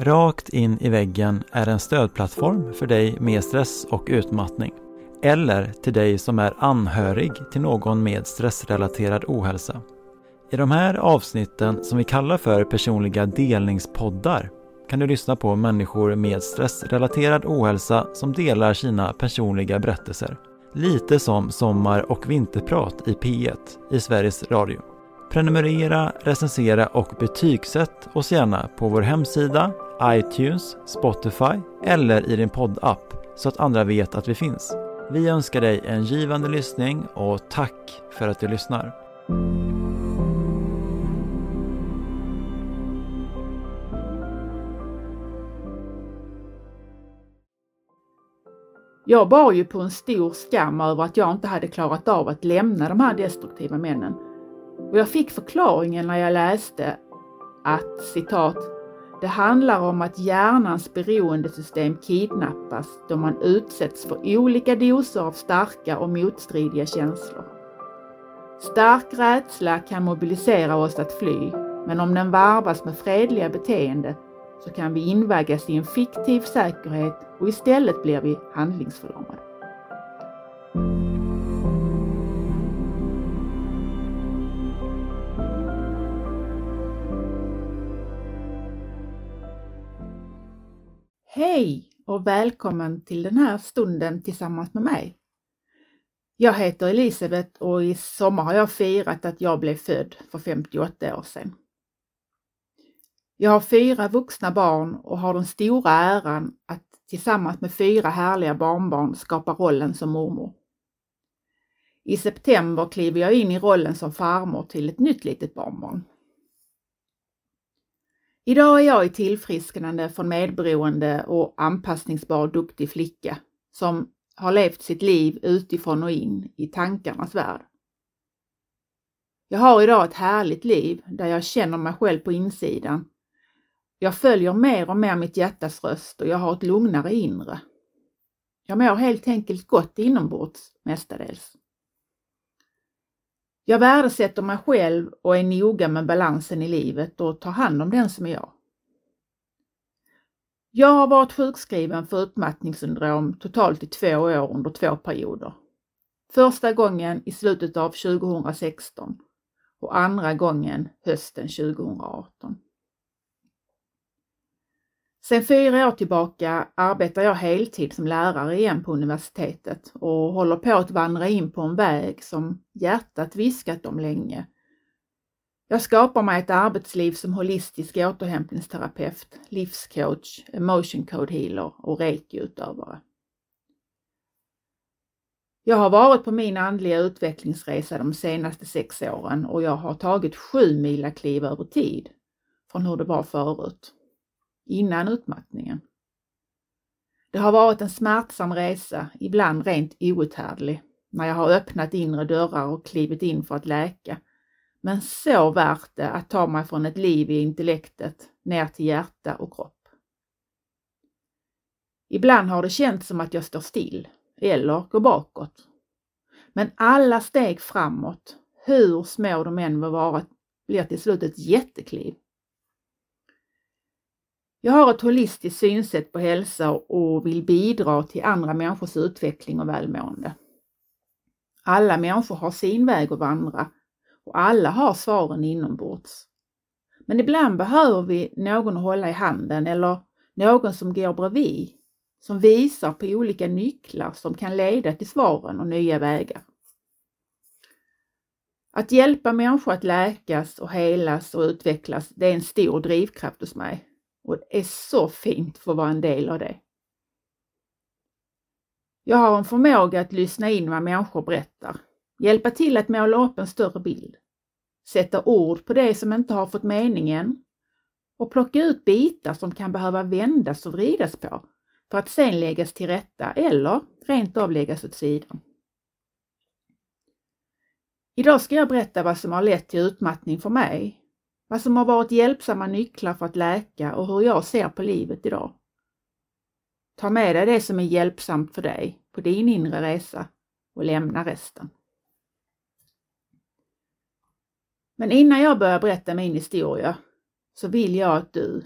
Rakt in i väggen är en stödplattform för dig med stress och utmattning. Eller till dig som är anhörig till någon med stressrelaterad ohälsa. I de här avsnitten som vi kallar för personliga delningspoddar kan du lyssna på människor med stressrelaterad ohälsa som delar sina personliga berättelser. Lite som Sommar och vinterprat i P1 i Sveriges Radio. Prenumerera, recensera och betygsätt oss gärna på vår hemsida, iTunes, Spotify eller i din poddapp så att andra vet att vi finns. Vi önskar dig en givande lyssning och tack för att du lyssnar. Jag bar ju på en stor skam över att jag inte hade klarat av att lämna de här destruktiva männen. Och jag fick förklaringen när jag läste att citat det handlar om att hjärnans beroendesystem kidnappas då man utsätts för olika doser av starka och motstridiga känslor. Stark rädsla kan mobilisera oss att fly, men om den varvas med fredliga beteende så kan vi invaggas i en fiktiv säkerhet och istället blir vi handlingsförlamade. Hej och välkommen till den här stunden tillsammans med mig. Jag heter Elisabeth och i sommar har jag firat att jag blev född för 58 år sedan. Jag har fyra vuxna barn och har den stora äran att tillsammans med fyra härliga barnbarn skapa rollen som mormor. I september kliver jag in i rollen som farmor till ett nytt litet barnbarn. Idag är jag i tillfrisknande från medberoende och anpassningsbar duktig flicka som har levt sitt liv utifrån och in i tankarnas värld. Jag har idag ett härligt liv där jag känner mig själv på insidan jag följer mer och mer mitt hjärtas röst och jag har ett lugnare inre. Jag mår helt enkelt gott inombords mestadels. Jag värdesätter mig själv och är noga med balansen i livet och tar hand om den som är jag. Jag har varit sjukskriven för utmattningssyndrom totalt i två år under två perioder. Första gången i slutet av 2016 och andra gången hösten 2018. Sen fyra år tillbaka arbetar jag heltid som lärare igen på universitetet och håller på att vandra in på en väg som hjärtat viskat om länge. Jag skapar mig ett arbetsliv som holistisk återhämtningsterapeut, livscoach, emotion code healer och reikiutövare. Jag har varit på min andliga utvecklingsresa de senaste sex åren och jag har tagit sju mila kliv över tid från hur det var förut innan utmattningen. Det har varit en smärtsam resa, ibland rent outhärdlig, när jag har öppnat inre dörrar och klivit in för att läka. Men så värt det att ta mig från ett liv i intellektet ner till hjärta och kropp. Ibland har det känts som att jag står still eller går bakåt. Men alla steg framåt, hur små de än må vara, blir till slut ett jättekliv jag har ett holistiskt synsätt på hälsa och vill bidra till andra människors utveckling och välmående. Alla människor har sin väg att vandra och alla har svaren inombords. Men ibland behöver vi någon att hålla i handen eller någon som går bredvid, som visar på olika nycklar som kan leda till svaren och nya vägar. Att hjälpa människor att läkas och helas och utvecklas, det är en stor drivkraft hos mig. Och det är så fint att få vara en del av det. Jag har en förmåga att lyssna in vad människor berättar, hjälpa till att måla upp en större bild, sätta ord på det som inte har fått meningen och plocka ut bitar som kan behöva vändas och vridas på för att sen läggas till rätta eller rent av läggas åt sidan. Idag ska jag berätta vad som har lett till utmattning för mig vad som har varit hjälpsamma nycklar för att läka och hur jag ser på livet idag. Ta med dig det som är hjälpsamt för dig på din inre resa och lämna resten. Men innan jag börjar berätta min historia så vill jag att du,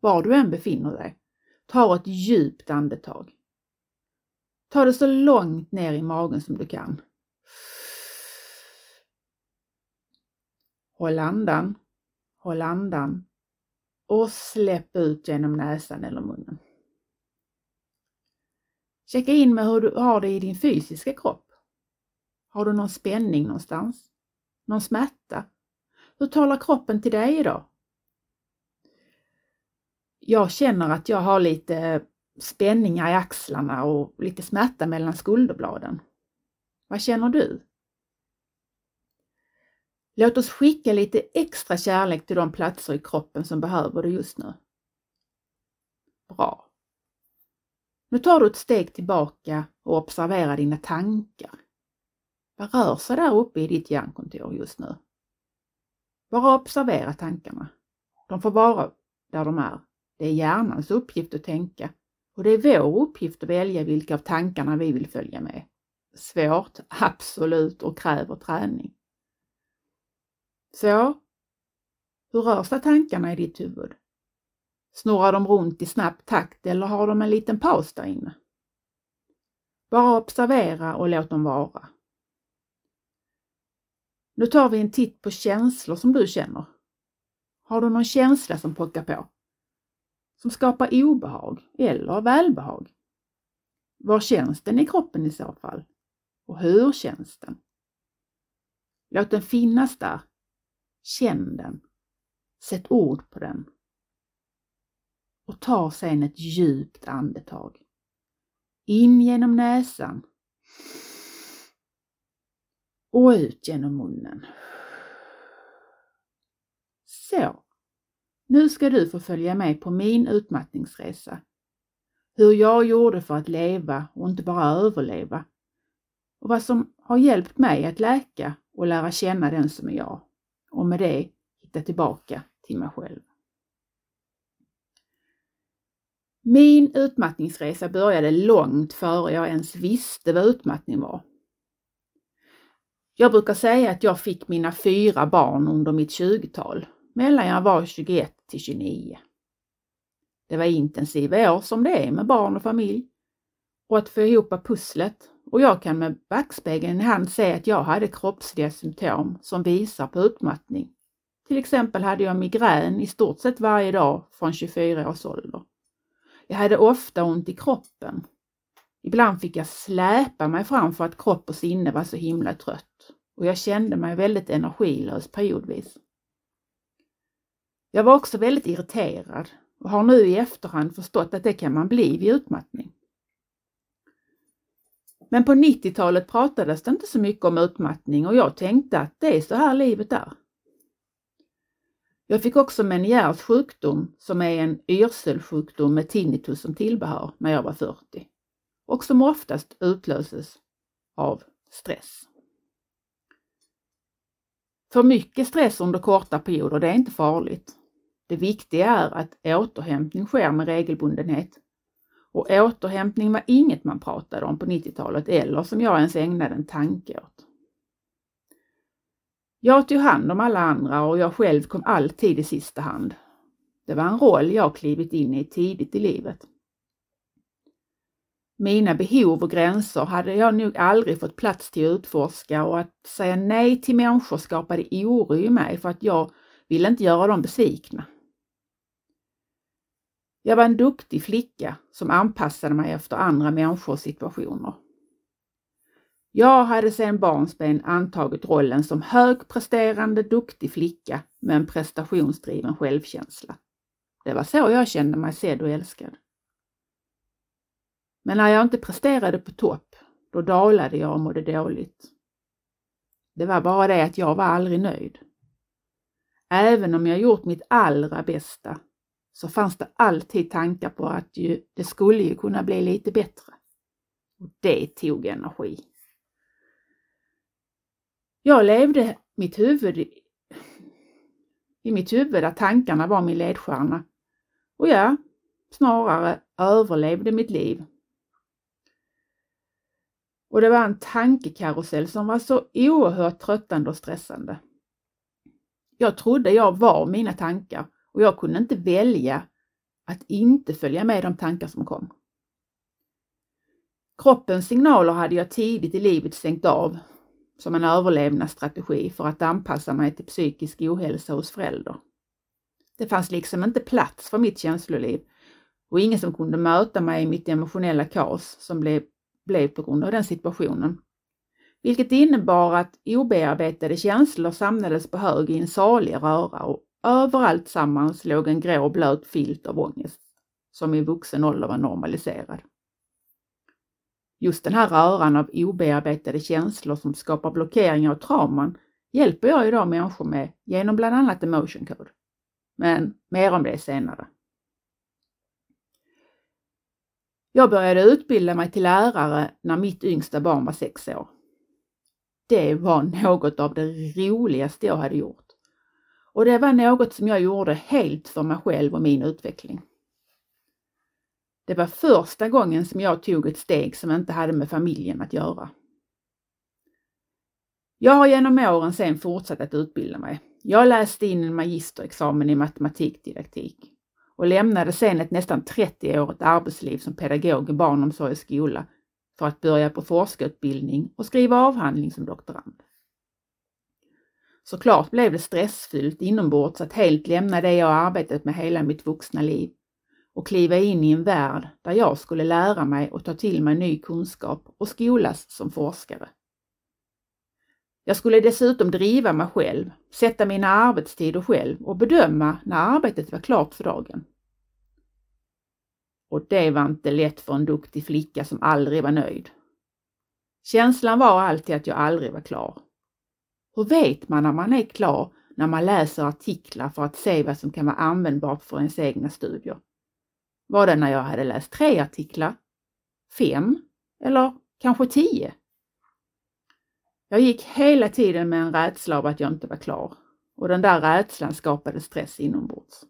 var du än befinner dig, tar ett djupt andetag. Ta det så långt ner i magen som du kan. Håll andan, håll andan och släpp ut genom näsan eller munnen. Checka in med hur du har det i din fysiska kropp. Har du någon spänning någonstans? Någon smärta? Hur talar kroppen till dig idag? Jag känner att jag har lite spänningar i axlarna och lite smärta mellan skulderbladen. Vad känner du? Låt oss skicka lite extra kärlek till de platser i kroppen som behöver det just nu. Bra. Nu tar du ett steg tillbaka och observerar dina tankar. Vad rör sig där uppe i ditt hjärnkontor just nu? Bara observera tankarna. De får vara där de är. Det är hjärnans uppgift att tänka och det är vår uppgift att välja vilka av tankarna vi vill följa med. Svårt, absolut, och kräver träning. Så, hur rör sig tankarna i ditt huvud? Snurrar de runt i snabb takt eller har de en liten paus där inne? Bara observera och låt dem vara. Nu tar vi en titt på känslor som du känner. Har du någon känsla som pockar på? Som skapar obehag eller välbehag? Var känns den i kroppen i så fall? Och hur känns den? Låt den finnas där. Känn den. Sätt ord på den. Och ta sedan ett djupt andetag. In genom näsan och ut genom munnen. Så. Nu ska du få följa med på min utmattningsresa. Hur jag gjorde för att leva och inte bara överleva. Och vad som har hjälpt mig att läka och lära känna den som är jag. Och med det hitta tillbaka till mig själv. Min utmattningsresa började långt före jag ens visste vad utmattning var. Jag brukar säga att jag fick mina fyra barn under mitt 20-tal, mellan jag var 21 till 29. Det var intensiva år som det är med barn och familj. Och att få ihop pusslet och jag kan med backspegeln i hand se att jag hade kroppsliga symptom som visar på utmattning. Till exempel hade jag migrän i stort sett varje dag från 24 års ålder. Jag hade ofta ont i kroppen. Ibland fick jag släpa mig fram för att kropp och sinne var så himla trött och jag kände mig väldigt energilös periodvis. Jag var också väldigt irriterad och har nu i efterhand förstått att det kan man bli vid utmattning. Men på 90-talet pratades det inte så mycket om utmattning och jag tänkte att det är så här livet är. Jag fick också Meniers sjukdom som är en yrselsjukdom med tinnitus som tillbehör när jag var 40 och som oftast utlöses av stress. För mycket stress under korta perioder, det är inte farligt. Det viktiga är att återhämtning sker med regelbundenhet. Och återhämtning var inget man pratade om på 90-talet eller som jag ens ägnade en tanke åt. Jag tog hand om alla andra och jag själv kom alltid i sista hand. Det var en roll jag klivit in i tidigt i livet. Mina behov och gränser hade jag nog aldrig fått plats till att utforska och att säga nej till människor skapade oro i mig för att jag ville inte göra dem besvikna. Jag var en duktig flicka som anpassade mig efter andra människors situationer. Jag hade sedan barnsben antagit rollen som högpresterande, duktig flicka med en prestationsdriven självkänsla. Det var så jag kände mig sedd och älskad. Men när jag inte presterade på topp, då dalade jag och mådde dåligt. Det var bara det att jag var aldrig nöjd. Även om jag gjort mitt allra bästa så fanns det alltid tankar på att ju, det skulle ju kunna bli lite bättre. Och det tog energi. Jag levde mitt huvud i, i mitt huvud där tankarna var min ledstjärna. Och ja, snarare överlevde mitt liv och det var en tankekarusell som var så oerhört tröttande och stressande. Jag trodde jag var mina tankar och jag kunde inte välja att inte följa med de tankar som kom. Kroppens signaler hade jag tidigt i livet stängt av som en överlevnadsstrategi för att anpassa mig till psykisk ohälsa hos förälder. Det fanns liksom inte plats för mitt känsloliv och ingen som kunde möta mig i mitt emotionella kaos som blev, blev på grund av den situationen. Vilket innebar att obearbetade känslor samlades på hög i en salig röra och överallt sammans låg en grå blöt filt av ångest som i vuxen ålder var normaliserad. Just den här röran av obearbetade känslor som skapar blockeringar och trauman hjälper jag idag människor med genom bland annat Emotion Code. Men mer om det senare. Jag började utbilda mig till lärare när mitt yngsta barn var sex år. Det var något av det roligaste jag hade gjort. Och det var något som jag gjorde helt för mig själv och min utveckling. Det var första gången som jag tog ett steg som inte hade med familjen att göra. Jag har genom åren sedan fortsatt att utbilda mig. Jag läste in en magisterexamen i matematikdidaktik och lämnade sedan ett nästan 30-årigt arbetsliv som pedagog i barnomsorg och skola för att börja på forskarutbildning och skriva avhandling som doktorand. Såklart blev det stressfyllt inombords att helt lämna det jag arbetat med hela mitt vuxna liv och kliva in i en värld där jag skulle lära mig och ta till mig ny kunskap och skolas som forskare. Jag skulle dessutom driva mig själv, sätta mina arbetstider själv och bedöma när arbetet var klart för dagen. Och det var inte lätt för en duktig flicka som aldrig var nöjd. Känslan var alltid att jag aldrig var klar. Hur vet man när man är klar när man läser artiklar för att se vad som kan vara användbart för ens egna studier? Var det när jag hade läst tre artiklar? Fem? Eller kanske tio? Jag gick hela tiden med en rädsla av att jag inte var klar och den där rädslan skapade stress inombords.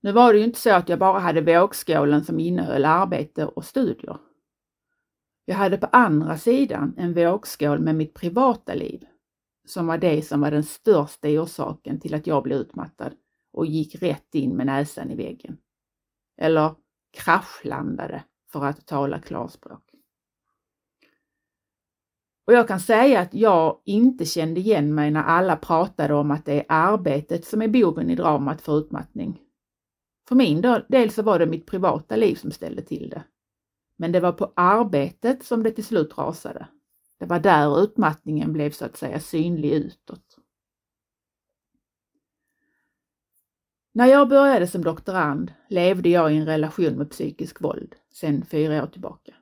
Nu var det ju inte så att jag bara hade vågskålen som innehöll arbete och studier. Jag hade på andra sidan en vågskål med mitt privata liv, som var det som var den största orsaken till att jag blev utmattad och gick rätt in med näsan i väggen. Eller kraschlandade, för att tala klarspråk. Och jag kan säga att jag inte kände igen mig när alla pratade om att det är arbetet som är boven i dramat för utmattning. För min del så var det mitt privata liv som ställde till det. Men det var på arbetet som det till slut rasade. Det var där utmattningen blev så att säga synlig utåt. När jag började som doktorand levde jag i en relation med psykisk våld sedan fyra år tillbaka.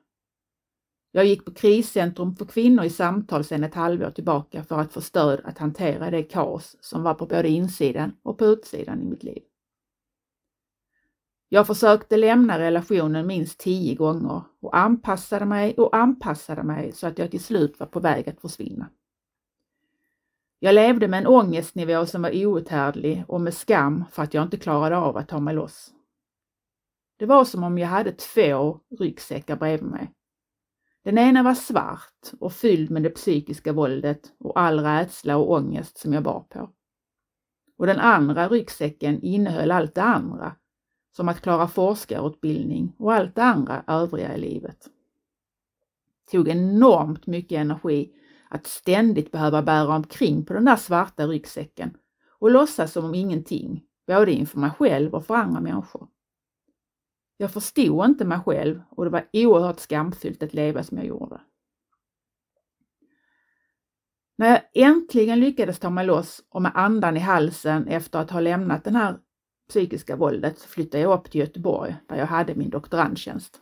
Jag gick på kriscentrum för kvinnor i samtal sedan ett halvår tillbaka för att få stöd att hantera det kaos som var på både insidan och på utsidan i mitt liv. Jag försökte lämna relationen minst tio gånger och anpassade mig och anpassade mig så att jag till slut var på väg att försvinna. Jag levde med en ångestnivå som var outhärdlig och med skam för att jag inte klarade av att ta mig loss. Det var som om jag hade två ryggsäckar bredvid mig. Den ena var svart och fylld med det psykiska våldet och all rädsla och ångest som jag bar på. Och den andra ryggsäcken innehöll allt det andra som att klara forskarutbildning och allt det andra övriga i livet. Det tog enormt mycket energi att ständigt behöva bära omkring på den där svarta ryggsäcken och låtsas som om ingenting, både inför mig själv och för andra människor. Jag förstod inte mig själv och det var oerhört skamfyllt att leva som jag gjorde. När jag äntligen lyckades ta mig loss och med andan i halsen efter att ha lämnat den här psykiska våldet så flyttade jag upp till Göteborg där jag hade min doktorandtjänst.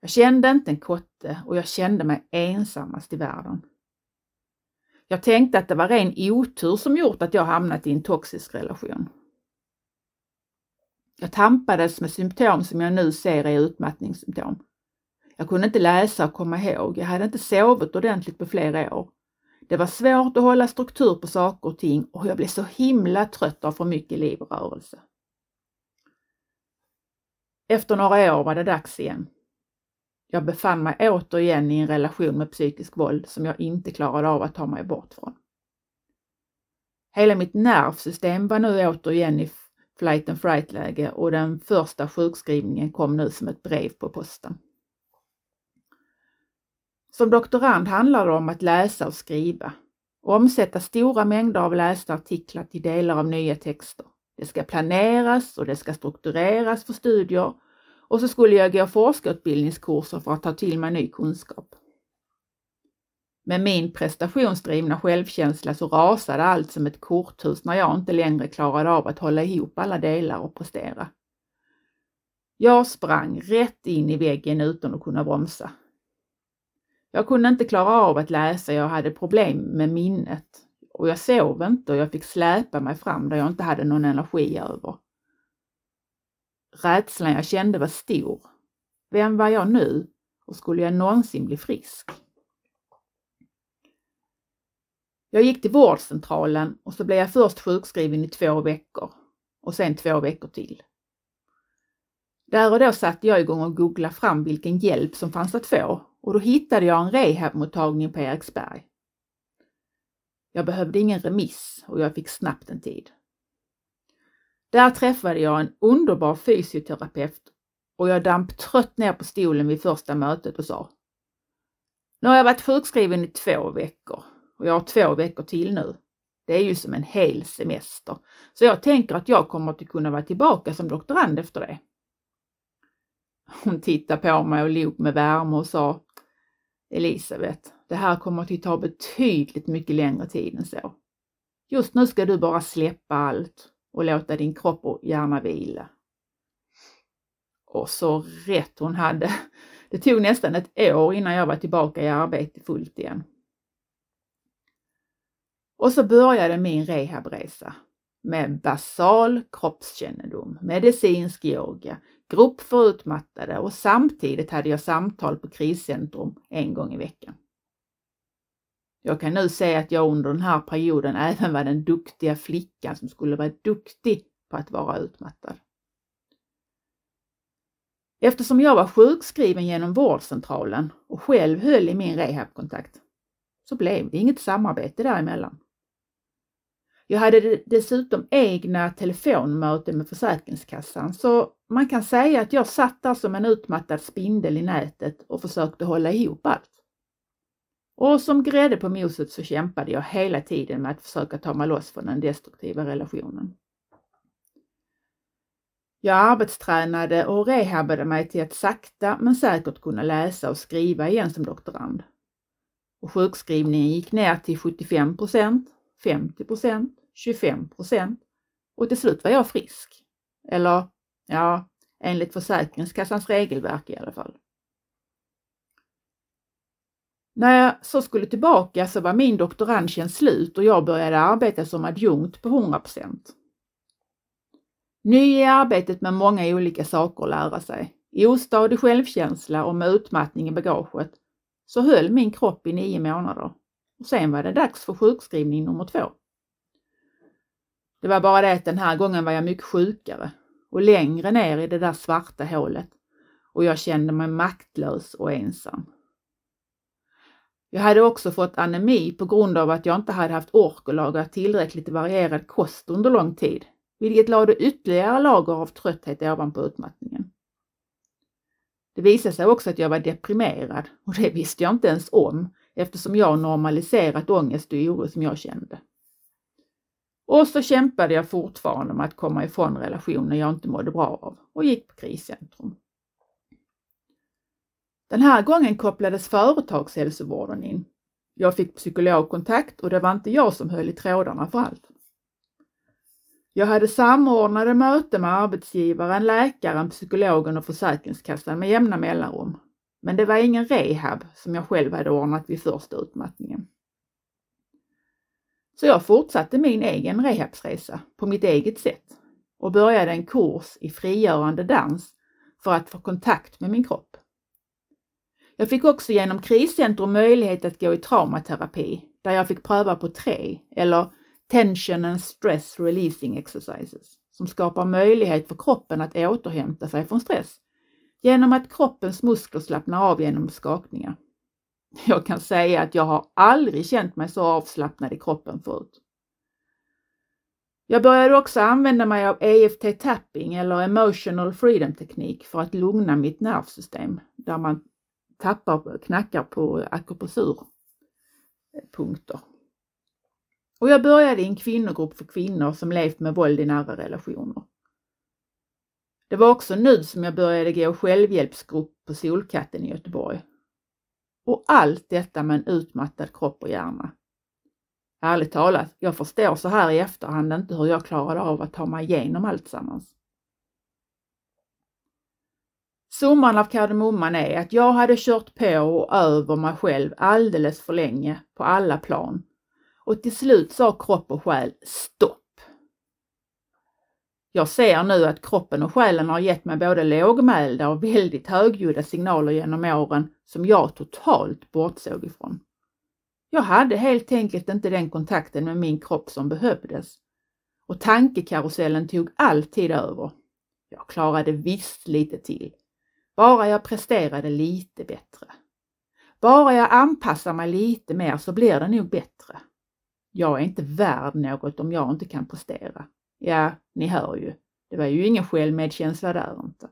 Jag kände inte en kotte och jag kände mig ensammast i världen. Jag tänkte att det var ren otur som gjort att jag hamnat i en toxisk relation. Jag tampades med symptom som jag nu ser är utmattningssymptom. Jag kunde inte läsa och komma ihåg. Jag hade inte sovit ordentligt på flera år. Det var svårt att hålla struktur på saker och ting och jag blev så himla trött av för mycket liv och rörelse. Efter några år var det dags igen. Jag befann mig återigen i en relation med psykisk våld som jag inte klarade av att ta mig bort från. Hela mitt nervsystem var nu återigen i flight and fright läge och den första sjukskrivningen kom nu som ett brev på posten. Som doktorand handlar det om att läsa och skriva, omsätta stora mängder av lästa artiklar till delar av nya texter. Det ska planeras och det ska struktureras för studier och så skulle jag gå forskarutbildningskurser för att ta till mig ny kunskap. Med min prestationsdrivna självkänsla så rasade allt som ett korthus när jag inte längre klarade av att hålla ihop alla delar och prestera. Jag sprang rätt in i väggen utan att kunna bromsa. Jag kunde inte klara av att läsa, jag hade problem med minnet och jag sov inte och jag fick släpa mig fram där jag inte hade någon energi över. Rädslan jag kände var stor. Vem var jag nu och skulle jag någonsin bli frisk? Jag gick till vårdcentralen och så blev jag först sjukskriven i två veckor och sen två veckor till. Där och då satte jag igång och googlade fram vilken hjälp som fanns att få och då hittade jag en rehabmottagning på Eriksberg. Jag behövde ingen remiss och jag fick snabbt en tid. Där träffade jag en underbar fysioterapeut och jag damp trött ner på stolen vid första mötet och sa Nu har jag varit sjukskriven i två veckor och jag har två veckor till nu. Det är ju som en hel semester. Så jag tänker att jag kommer att kunna vara tillbaka som doktorand efter det. Hon tittade på mig och log med värme och sa Elisabeth, det här kommer att ta betydligt mycket längre tid än så. Just nu ska du bara släppa allt och låta din kropp och hjärna vila. Och så rätt hon hade. Det tog nästan ett år innan jag var tillbaka i arbete fullt igen. Och så började min rehabresa med basal kroppskännedom, medicinsk yoga, grupp för utmattade och samtidigt hade jag samtal på kriscentrum en gång i veckan. Jag kan nu säga att jag under den här perioden även var den duktiga flickan som skulle vara duktig på att vara utmattad. Eftersom jag var sjukskriven genom vårdcentralen och själv höll i min rehabkontakt så blev det inget samarbete däremellan. Jag hade dessutom egna telefonmöten med Försäkringskassan så man kan säga att jag satt där som en utmattad spindel i nätet och försökte hålla ihop allt. Och som grädde på moset så kämpade jag hela tiden med att försöka ta mig loss från den destruktiva relationen. Jag arbetstränade och rehabade mig till att sakta men säkert kunna läsa och skriva igen som doktorand. Och sjukskrivningen gick ner till 75 50% 25% och till slut var jag frisk. Eller ja, enligt Försäkringskassans regelverk i alla fall. När jag så skulle tillbaka så var min doktorandtjänst slut och jag började arbeta som adjunkt på 100% Ny i arbetet med många olika saker att lära sig, ostadig självkänsla och med utmattning i bagaget, så höll min kropp i nio månader. Och sen var det dags för sjukskrivning nummer två. Det var bara det att den här gången var jag mycket sjukare och längre ner i det där svarta hålet och jag kände mig maktlös och ensam. Jag hade också fått anemi på grund av att jag inte hade haft ork att laga tillräckligt varierad kost under lång tid, vilket lade ytterligare lager av trötthet ovanpå utmattningen. Det visade sig också att jag var deprimerad och det visste jag inte ens om eftersom jag normaliserat ångest och oro som jag kände. Och så kämpade jag fortfarande med att komma ifrån relationer jag inte mådde bra av och gick på kriscentrum. Den här gången kopplades företagshälsovården in. Jag fick psykologkontakt och det var inte jag som höll i trådarna för allt. Jag hade samordnade möten med arbetsgivaren, läkaren, psykologen och Försäkringskassan med jämna mellanrum. Men det var ingen rehab som jag själv hade ordnat vid första utmattningen. Så jag fortsatte min egen rehabsresa på mitt eget sätt och började en kurs i frigörande dans för att få kontakt med min kropp. Jag fick också genom kriscentrum möjlighet att gå i traumaterapi där jag fick pröva på tre eller Tension and Stress Releasing Exercises som skapar möjlighet för kroppen att återhämta sig från stress genom att kroppens muskler slappnar av genom skakningar. Jag kan säga att jag har aldrig känt mig så avslappnad i kroppen förut. Jag började också använda mig av EFT tapping eller emotional freedom teknik för att lugna mitt nervsystem där man tappar, knackar på akupressurpunkter. Och jag började i en kvinnogrupp för kvinnor som levt med våld i nära relationer. Det var också nu som jag började gå självhjälpsgrupp på Solkatten i Göteborg. Och allt detta med en utmattad kropp och hjärna. Ärligt talat, jag förstår så här i efterhand inte hur jag klarade av att ta mig igenom allt sammans. Summan av kardemumman är att jag hade kört på och över mig själv alldeles för länge på alla plan. Och till slut sa kropp och själ stopp. Jag ser nu att kroppen och själen har gett mig både lågmälda och väldigt högljudda signaler genom åren som jag totalt bortsåg ifrån. Jag hade helt enkelt inte den kontakten med min kropp som behövdes. Och tankekarusellen tog alltid över. Jag klarade visst lite till. Bara jag presterade lite bättre. Bara jag anpassar mig lite mer så blir det nog bättre. Jag är inte värd något om jag inte kan prestera. Ja, ni hör ju. Det var ju ingen självmedkänsla där inte.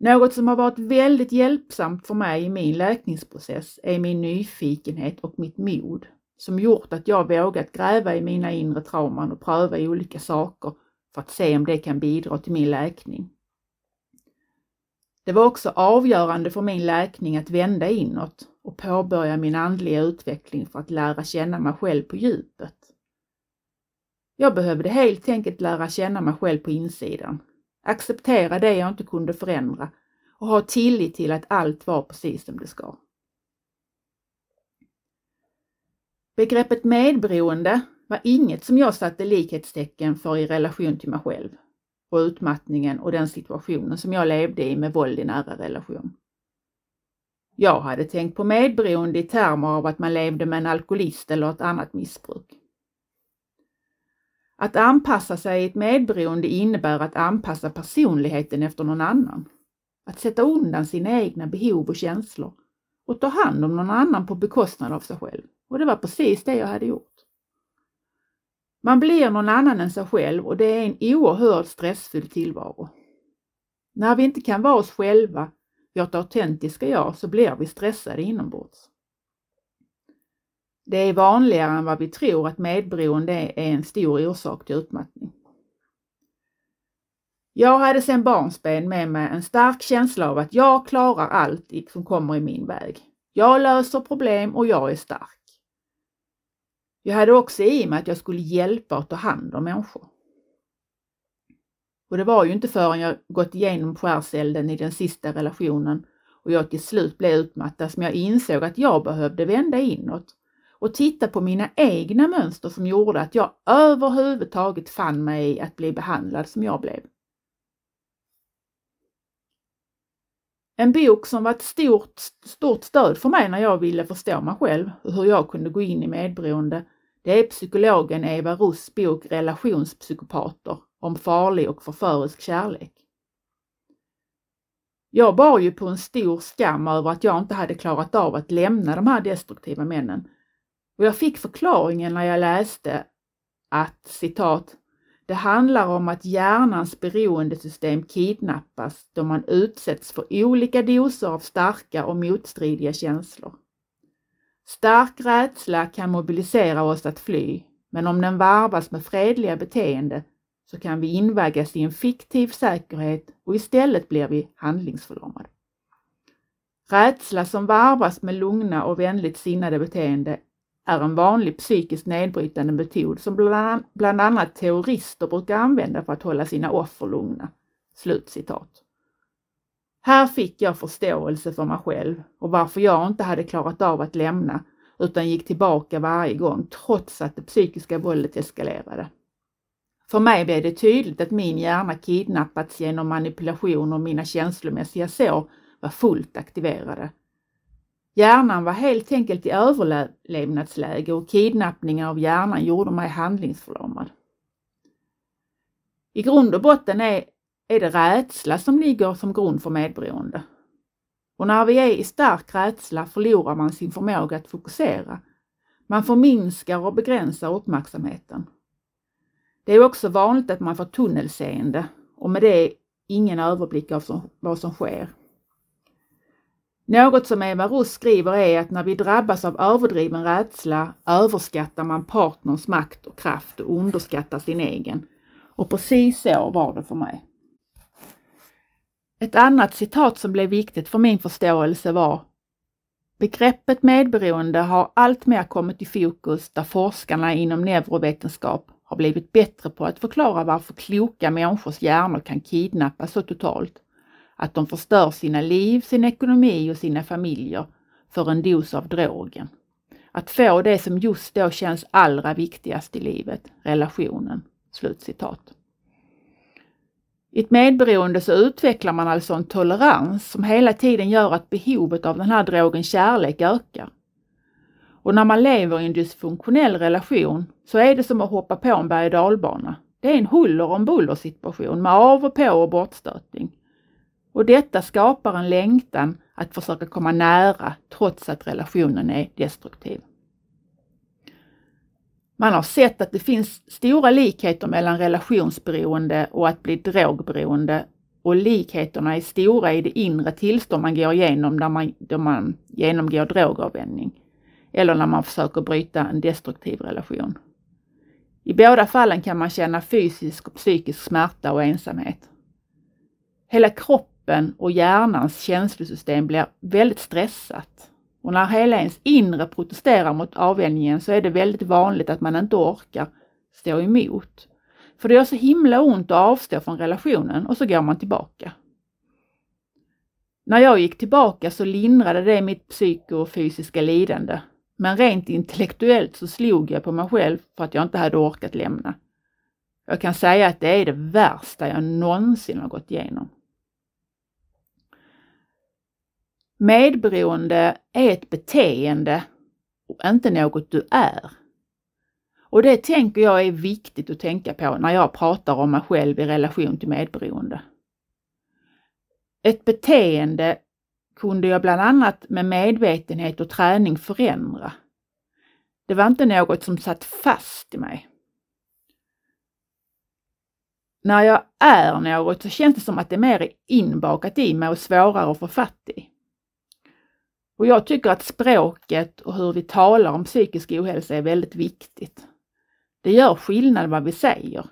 Något som har varit väldigt hjälpsamt för mig i min läkningsprocess är min nyfikenhet och mitt mod som gjort att jag vågat gräva i mina inre trauman och pröva olika saker för att se om det kan bidra till min läkning. Det var också avgörande för min läkning att vända inåt och påbörja min andliga utveckling för att lära känna mig själv på djupet. Jag behövde helt enkelt lära känna mig själv på insidan, acceptera det jag inte kunde förändra och ha tillit till att allt var precis som det ska. Begreppet medberoende var inget som jag satte likhetstecken för i relation till mig själv och utmattningen och den situationen som jag levde i med våld i nära relation. Jag hade tänkt på medberoende i termer av att man levde med en alkoholist eller ett annat missbruk. Att anpassa sig i ett medberoende innebär att anpassa personligheten efter någon annan. Att sätta undan sina egna behov och känslor och ta hand om någon annan på bekostnad av sig själv. Och det var precis det jag hade gjort. Man blir någon annan än sig själv och det är en oerhört stressfull tillvaro. När vi inte kan vara oss själva, vårt autentiska jag, så blir vi stressade inombords. Det är vanligare än vad vi tror att medberoende är en stor orsak till utmattning. Jag hade sedan barnsben med mig en stark känsla av att jag klarar allt som kommer i min väg. Jag löser problem och jag är stark. Jag hade också i mig att jag skulle hjälpa och ta hand om människor. Och det var ju inte förrän jag gått igenom skärselden i den sista relationen och jag till slut blev utmattad som jag insåg att jag behövde vända inåt och titta på mina egna mönster som gjorde att jag överhuvudtaget fann mig i att bli behandlad som jag blev. En bok som var ett stort, stort stöd för mig när jag ville förstå mig själv och hur jag kunde gå in i medberoende, det är psykologen Eva Russ bok Relationspsykopater om farlig och förförisk kärlek. Jag bar ju på en stor skam över att jag inte hade klarat av att lämna de här destruktiva männen och jag fick förklaringen när jag läste att citat det handlar om att hjärnans beroendesystem kidnappas då man utsätts för olika doser av starka och motstridiga känslor. Stark rädsla kan mobilisera oss att fly, men om den varvas med fredliga beteende så kan vi invaggas i en fiktiv säkerhet och istället blir vi handlingsförlamade. Rädsla som varvas med lugna och vänligt sinnade beteende är en vanlig psykiskt nedbrytande metod som bland annat terrorister brukar använda för att hålla sina offer lugna. Slutcitat. Här fick jag förståelse för mig själv och varför jag inte hade klarat av att lämna utan gick tillbaka varje gång trots att det psykiska våldet eskalerade. För mig blev det tydligt att min hjärna kidnappats genom manipulation och mina känslomässiga sår var fullt aktiverade Hjärnan var helt enkelt i överlevnadsläge och kidnappningar av hjärnan gjorde mig handlingsförlamad. I grund och botten är, är det rädsla som ligger som grund för medberoende. Och när vi är i stark rädsla förlorar man sin förmåga att fokusera. Man förminskar och begränsar uppmärksamheten Det är också vanligt att man får tunnelseende och med det ingen överblick av som, vad som sker. Något som Eva Ross skriver är att när vi drabbas av överdriven rädsla överskattar man partners makt och kraft och underskattar sin egen. Och precis så var det för mig. Ett annat citat som blev viktigt för min förståelse var Begreppet medberoende har alltmer kommit i fokus där forskarna inom neurovetenskap har blivit bättre på att förklara varför kloka människors hjärnor kan kidnappas så totalt att de förstör sina liv, sin ekonomi och sina familjer för en dos av drogen. Att få det som just då känns allra viktigast i livet, relationen. Slutcitat. I ett medberoende så utvecklar man alltså en tolerans som hela tiden gör att behovet av den här drogen kärlek ökar. Och när man lever i en dysfunktionell relation så är det som att hoppa på en berg och dalbana. Det är en huller om buller situation med av och på och bortstötning. Och detta skapar en längtan att försöka komma nära trots att relationen är destruktiv. Man har sett att det finns stora likheter mellan relationsberoende och att bli drogberoende och likheterna är stora i det inre tillstånd man går igenom när man, då man genomgår drogavvänjning eller när man försöker bryta en destruktiv relation. I båda fallen kan man känna fysisk och psykisk smärta och ensamhet. Hela kroppen och hjärnans känslosystem blir väldigt stressat och när hela ens inre protesterar mot avvänjningen så är det väldigt vanligt att man inte orkar stå emot. För det gör så himla ont att avstå från relationen och så går man tillbaka. När jag gick tillbaka så lindrade det mitt psykofysiska lidande. Men rent intellektuellt så slog jag på mig själv för att jag inte hade orkat lämna. Jag kan säga att det är det värsta jag någonsin har gått igenom. Medberoende är ett beteende och inte något du är. Och det tänker jag är viktigt att tänka på när jag pratar om mig själv i relation till medberoende. Ett beteende kunde jag bland annat med medvetenhet och träning förändra. Det var inte något som satt fast i mig. När jag är något så känns det som att det är mer inbakat i mig och svårare att få fatt i. Och jag tycker att språket och hur vi talar om psykisk ohälsa är väldigt viktigt. Det gör skillnad vad vi säger.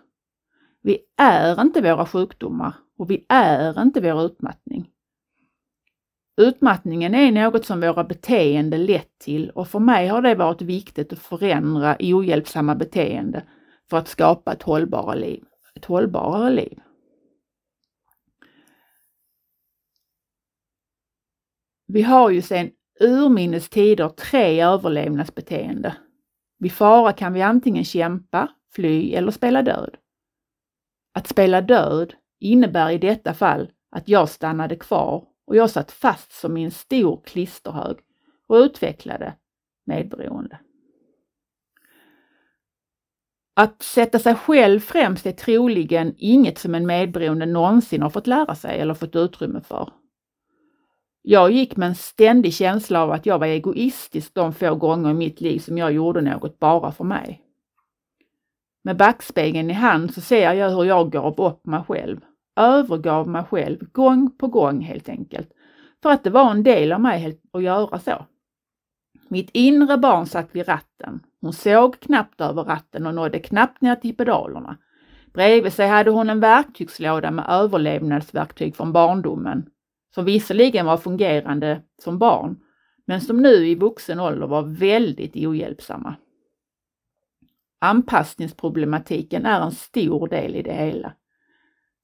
Vi är inte våra sjukdomar och vi är inte vår utmattning. Utmattningen är något som våra beteenden lett till och för mig har det varit viktigt att förändra ohjälpsamma beteende för att skapa ett hållbarare liv. Ett hållbarare liv. Vi har ju sedan urminnes tider tre överlevnadsbeteende. Vid fara kan vi antingen kämpa, fly eller spela död. Att spela död innebär i detta fall att jag stannade kvar och jag satt fast som i en stor klisterhög och utvecklade medberoende. Att sätta sig själv främst är troligen inget som en medberoende någonsin har fått lära sig eller fått utrymme för. Jag gick med en ständig känsla av att jag var egoistisk de få gånger i mitt liv som jag gjorde något bara för mig. Med backspegeln i hand så ser jag hur jag gav upp mig själv, övergav mig själv gång på gång helt enkelt. För att det var en del av mig att göra så. Mitt inre barn satt vid ratten. Hon såg knappt över ratten och nådde knappt ner till pedalerna. Bredvid sig hade hon en verktygslåda med överlevnadsverktyg från barndomen som visserligen var fungerande som barn, men som nu i vuxen ålder var väldigt ohjälpsamma. Anpassningsproblematiken är en stor del i det hela.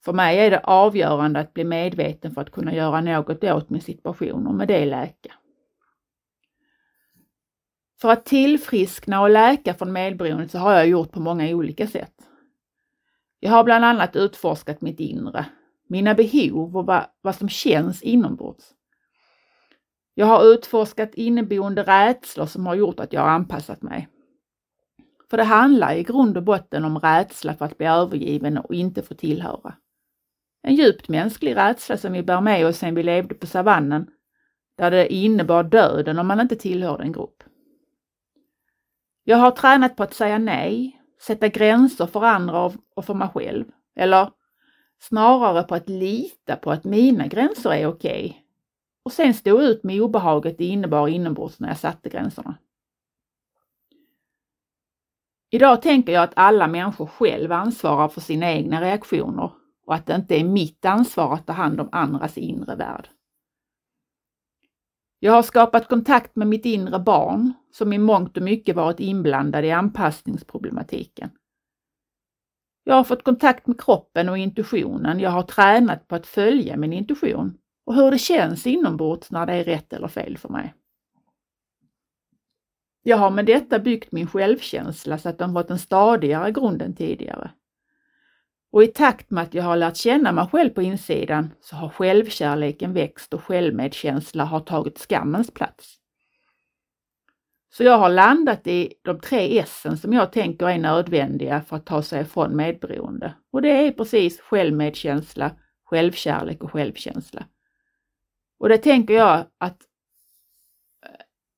För mig är det avgörande att bli medveten för att kunna göra något åt min situation och med det läka. För att tillfriskna och läka från medberoendet så har jag gjort på många olika sätt. Jag har bland annat utforskat mitt inre, mina behov och vad, vad som känns inombords. Jag har utforskat inneboende rädslor som har gjort att jag har anpassat mig. För det handlar i grund och botten om rädsla för att bli övergiven och inte få tillhöra. En djupt mänsklig rädsla som vi bär med oss sedan vi levde på savannen, där det innebar döden om man inte tillhörde en grupp. Jag har tränat på att säga nej, sätta gränser för andra och för mig själv. Eller snarare på att lita på att mina gränser är okej. Okay. Och sen stå ut med obehaget det innebar inombords när jag satte gränserna. Idag tänker jag att alla människor själv ansvarar för sina egna reaktioner och att det inte är mitt ansvar att ta hand om andras inre värld. Jag har skapat kontakt med mitt inre barn som i mångt och mycket varit inblandad i anpassningsproblematiken. Jag har fått kontakt med kroppen och intuitionen. Jag har tränat på att följa min intuition och hur det känns inombords när det är rätt eller fel för mig. Jag har med detta byggt min självkänsla så att den fått en stadigare grund än tidigare. Och i takt med att jag har lärt känna mig själv på insidan så har självkärleken växt och självmedkänsla har tagit skammens plats. Så jag har landat i de tre S som jag tänker är nödvändiga för att ta sig ifrån medberoende. Och det är precis självmedkänsla, självkärlek och självkänsla. Och det tänker jag att eh,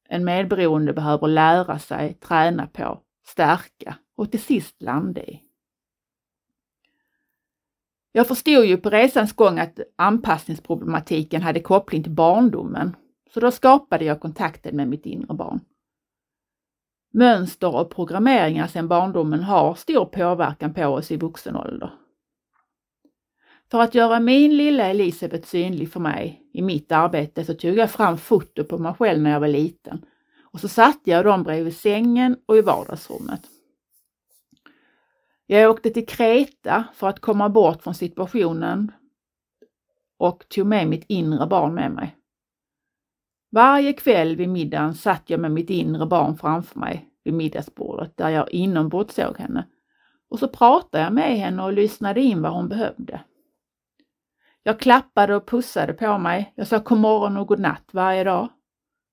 en medberoende behöver lära sig, träna på, stärka och till sist landa i. Jag förstod ju på resans gång att anpassningsproblematiken hade koppling till barndomen, så då skapade jag kontakten med mitt inre barn. Mönster och programmeringar sedan barndomen har stor påverkan på oss i vuxen ålder. För att göra min lilla Elisabeth synlig för mig i mitt arbete så tog jag fram foto på mig själv när jag var liten och så satte jag dem bredvid sängen och i vardagsrummet. Jag åkte till Kreta för att komma bort från situationen och tog med mitt inre barn med mig. Varje kväll vid middagen satt jag med mitt inre barn framför mig vid middagsbordet där jag inombords såg henne. Och så pratade jag med henne och lyssnade in vad hon behövde. Jag klappade och pussade på mig. Jag sa god morgon och god natt varje dag.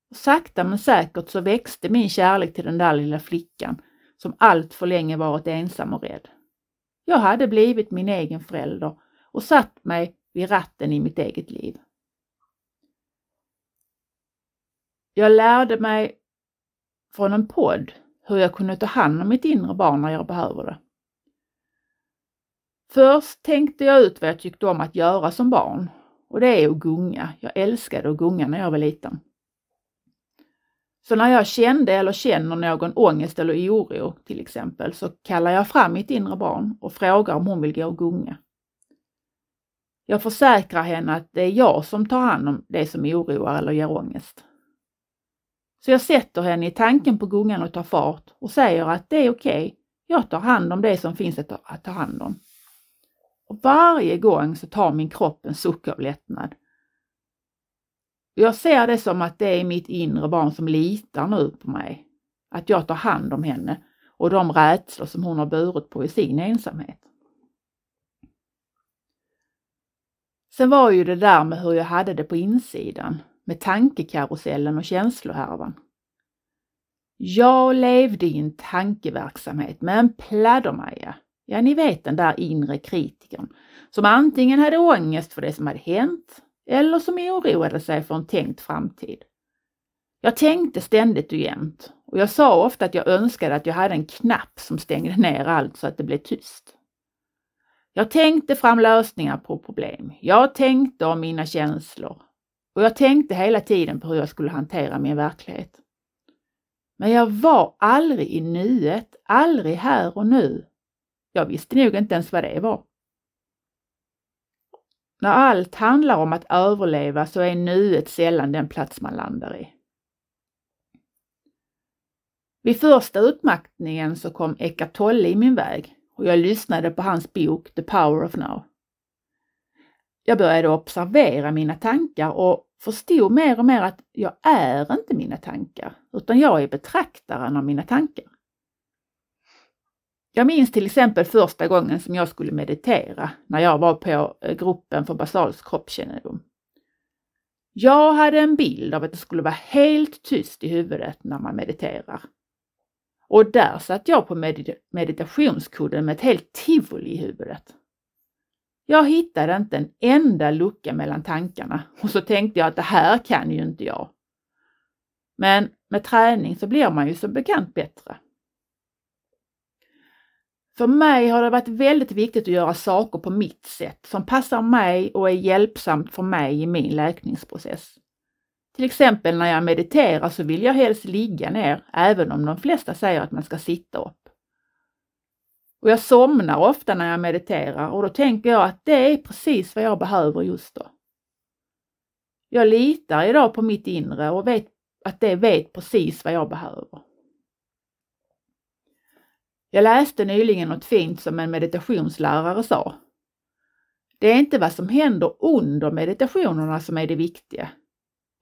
Och sakta men säkert så växte min kärlek till den där lilla flickan som allt för länge varit ensam och rädd. Jag hade blivit min egen förälder och satt mig vid ratten i mitt eget liv. Jag lärde mig från en podd hur jag kunde ta hand om mitt inre barn när jag behöver det. Först tänkte jag ut vad jag tyckte om att göra som barn och det är att gunga. Jag älskade att gunga när jag var liten. Så när jag kände eller känner någon ångest eller oro till exempel så kallar jag fram mitt inre barn och frågar om hon vill gå och gunga. Jag försäkrar henne att det är jag som tar hand om det som oroar eller ger ångest. Så jag sätter henne i tanken på gungan och tar fart och säger att det är okej, okay. jag tar hand om det som finns att ta hand om. Och varje gång så tar min kropp en suck av lättnad. Jag ser det som att det är mitt inre barn som litar nu på mig. Att jag tar hand om henne och de rädslor som hon har burit på i sin ensamhet. Sen var ju det där med hur jag hade det på insidan, med tankekarusellen och känslohärvan. Jag levde i en tankeverksamhet med en pladdermaja. Ja, ni vet den där inre kritikern som antingen hade ångest för det som hade hänt eller som oroade sig för en tänkt framtid. Jag tänkte ständigt och jämt och jag sa ofta att jag önskade att jag hade en knapp som stängde ner allt så att det blev tyst. Jag tänkte fram lösningar på problem. Jag tänkte om mina känslor och jag tänkte hela tiden på hur jag skulle hantera min verklighet. Men jag var aldrig i nuet, aldrig här och nu. Jag visste nog inte ens vad det var. När allt handlar om att överleva så är nuet sällan den plats man landar i. Vid första utmattningen så kom Eckart Tolle i min väg och jag lyssnade på hans bok The Power of Now. Jag började observera mina tankar och förstod mer och mer att jag är inte mina tankar, utan jag är betraktaren av mina tankar. Jag minns till exempel första gången som jag skulle meditera när jag var på eh, gruppen för Basals kroppskännedom. Jag hade en bild av att det skulle vara helt tyst i huvudet när man mediterar. Och där satt jag på medit meditationskudden med ett helt tivoli i huvudet. Jag hittade inte en enda lucka mellan tankarna och så tänkte jag att det här kan ju inte jag. Men med träning så blir man ju som bekant bättre. För mig har det varit väldigt viktigt att göra saker på mitt sätt som passar mig och är hjälpsamt för mig i min läkningsprocess. Till exempel när jag mediterar så vill jag helst ligga ner, även om de flesta säger att man ska sitta upp. Och jag somnar ofta när jag mediterar och då tänker jag att det är precis vad jag behöver just då. Jag litar idag på mitt inre och vet att det vet precis vad jag behöver. Jag läste nyligen något fint som en meditationslärare sa. Det är inte vad som händer under meditationerna som är det viktiga,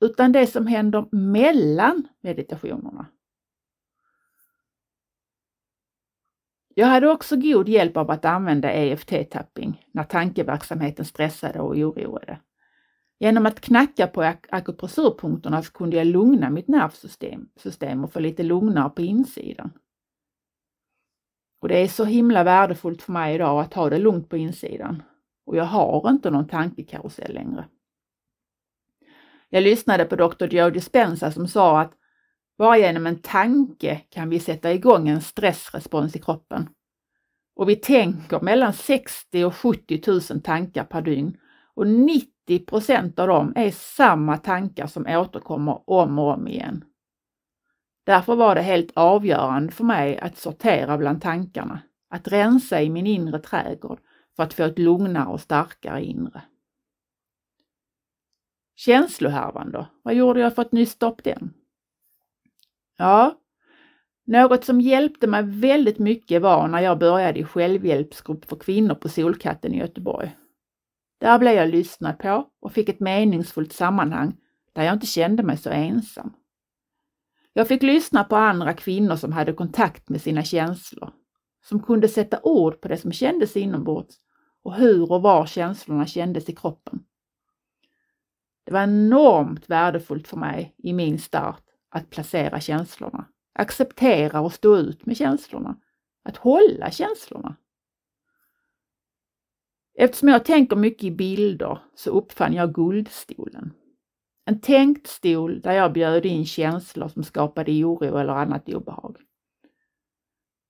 utan det som händer mellan meditationerna. Jag hade också god hjälp av att använda EFT-tapping när tankeverksamheten stressade och oroade. Genom att knacka på ak akupressurpunkterna så kunde jag lugna mitt nervsystem system och få lite lugnare på insidan. Och det är så himla värdefullt för mig idag att ha det lugnt på insidan. Och jag har inte någon tankekarusell längre. Jag lyssnade på Dr. Joe Dispenza som sa att bara genom en tanke kan vi sätta igång en stressrespons i kroppen. Och vi tänker mellan 60 och 70 000 tankar per dygn och 90 procent av dem är samma tankar som återkommer om och om igen. Därför var det helt avgörande för mig att sortera bland tankarna, att rensa i min inre trädgård för att få ett lugnare och starkare inre. Känslohärvan då? Vad gjorde jag för att nysta upp den? Ja, något som hjälpte mig väldigt mycket var när jag började i självhjälpsgrupp för kvinnor på Solkatten i Göteborg. Där blev jag lyssnad på och fick ett meningsfullt sammanhang där jag inte kände mig så ensam. Jag fick lyssna på andra kvinnor som hade kontakt med sina känslor, som kunde sätta ord på det som kändes inombords och hur och var känslorna kändes i kroppen. Det var enormt värdefullt för mig i min start att placera känslorna, acceptera och stå ut med känslorna, att hålla känslorna. Eftersom jag tänker mycket i bilder så uppfann jag guldstolen. En tänkt stol där jag bjöd in känslor som skapade oro eller annat obehag.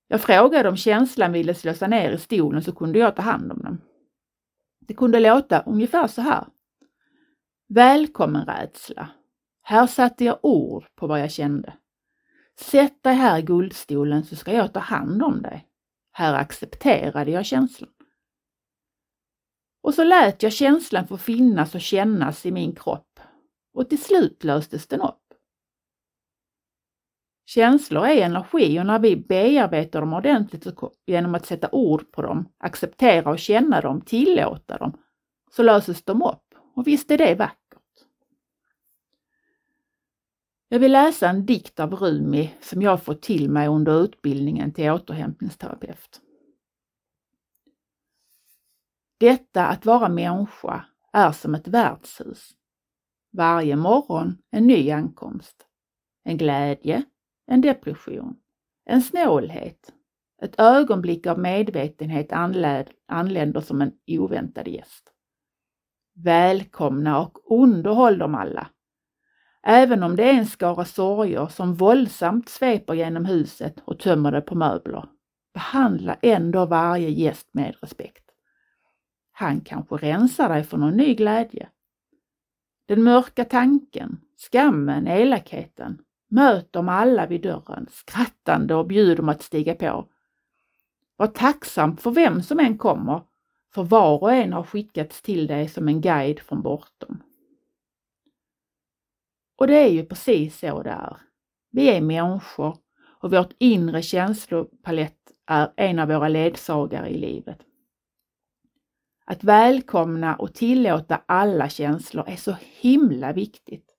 Jag frågade om känslan ville slå sig ner i stolen så kunde jag ta hand om den. Det kunde låta ungefär så här. Välkommen rädsla. Här satte jag ord på vad jag kände. Sätt dig här i guldstolen så ska jag ta hand om dig. Här accepterade jag känslan. Och så lät jag känslan få finnas och kännas i min kropp och till slut löstes den upp. Känslor är energi och när vi bearbetar dem ordentligt genom att sätta ord på dem, acceptera och känna dem, tillåta dem, så löses de upp. Och visst är det vackert. Jag vill läsa en dikt av Rumi som jag fått till mig under utbildningen till återhämtningsterapeut. Detta att vara människa är som ett värdshus. Varje morgon en ny ankomst. En glädje, en depression, en snålhet. Ett ögonblick av medvetenhet anländer som en oväntad gäst. Välkomna och underhåll dem alla. Även om det är en skara sorger som våldsamt sveper genom huset och tömmer det på möbler. Behandla ändå varje gäst med respekt. Han kanske rensar dig för någon ny glädje. Den mörka tanken, skammen, elakheten. Möt dem alla vid dörren, skrattande och bjud dem att stiga på. Var tacksam för vem som än kommer, för var och en har skickats till dig som en guide från bortom. Och det är ju precis så det är. Vi är människor och vårt inre känslopalett är en av våra ledsagare i livet. Att välkomna och tillåta alla känslor är så himla viktigt.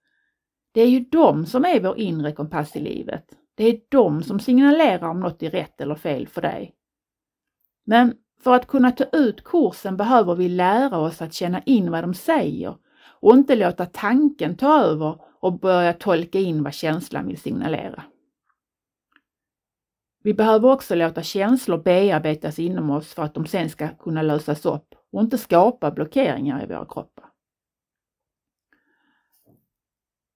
Det är ju de som är vår inre kompass i livet. Det är de som signalerar om något är rätt eller fel för dig. Men för att kunna ta ut kursen behöver vi lära oss att känna in vad de säger och inte låta tanken ta över och börja tolka in vad känslan vill signalera. Vi behöver också låta känslor bearbetas inom oss för att de sen ska kunna lösas upp och inte skapa blockeringar i våra kroppar.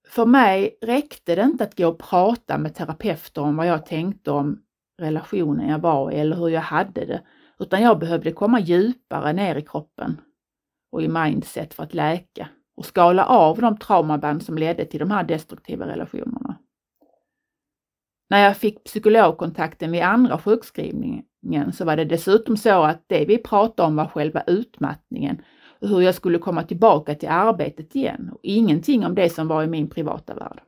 För mig räckte det inte att gå och prata med terapeuter om vad jag tänkte om relationen jag var i eller hur jag hade det, utan jag behövde komma djupare ner i kroppen och i mindset för att läka och skala av de traumaband som ledde till de här destruktiva relationerna. När jag fick psykologkontakten vid andra sjukskrivningen så var det dessutom så att det vi pratade om var själva utmattningen och hur jag skulle komma tillbaka till arbetet igen och ingenting om det som var i min privata värld.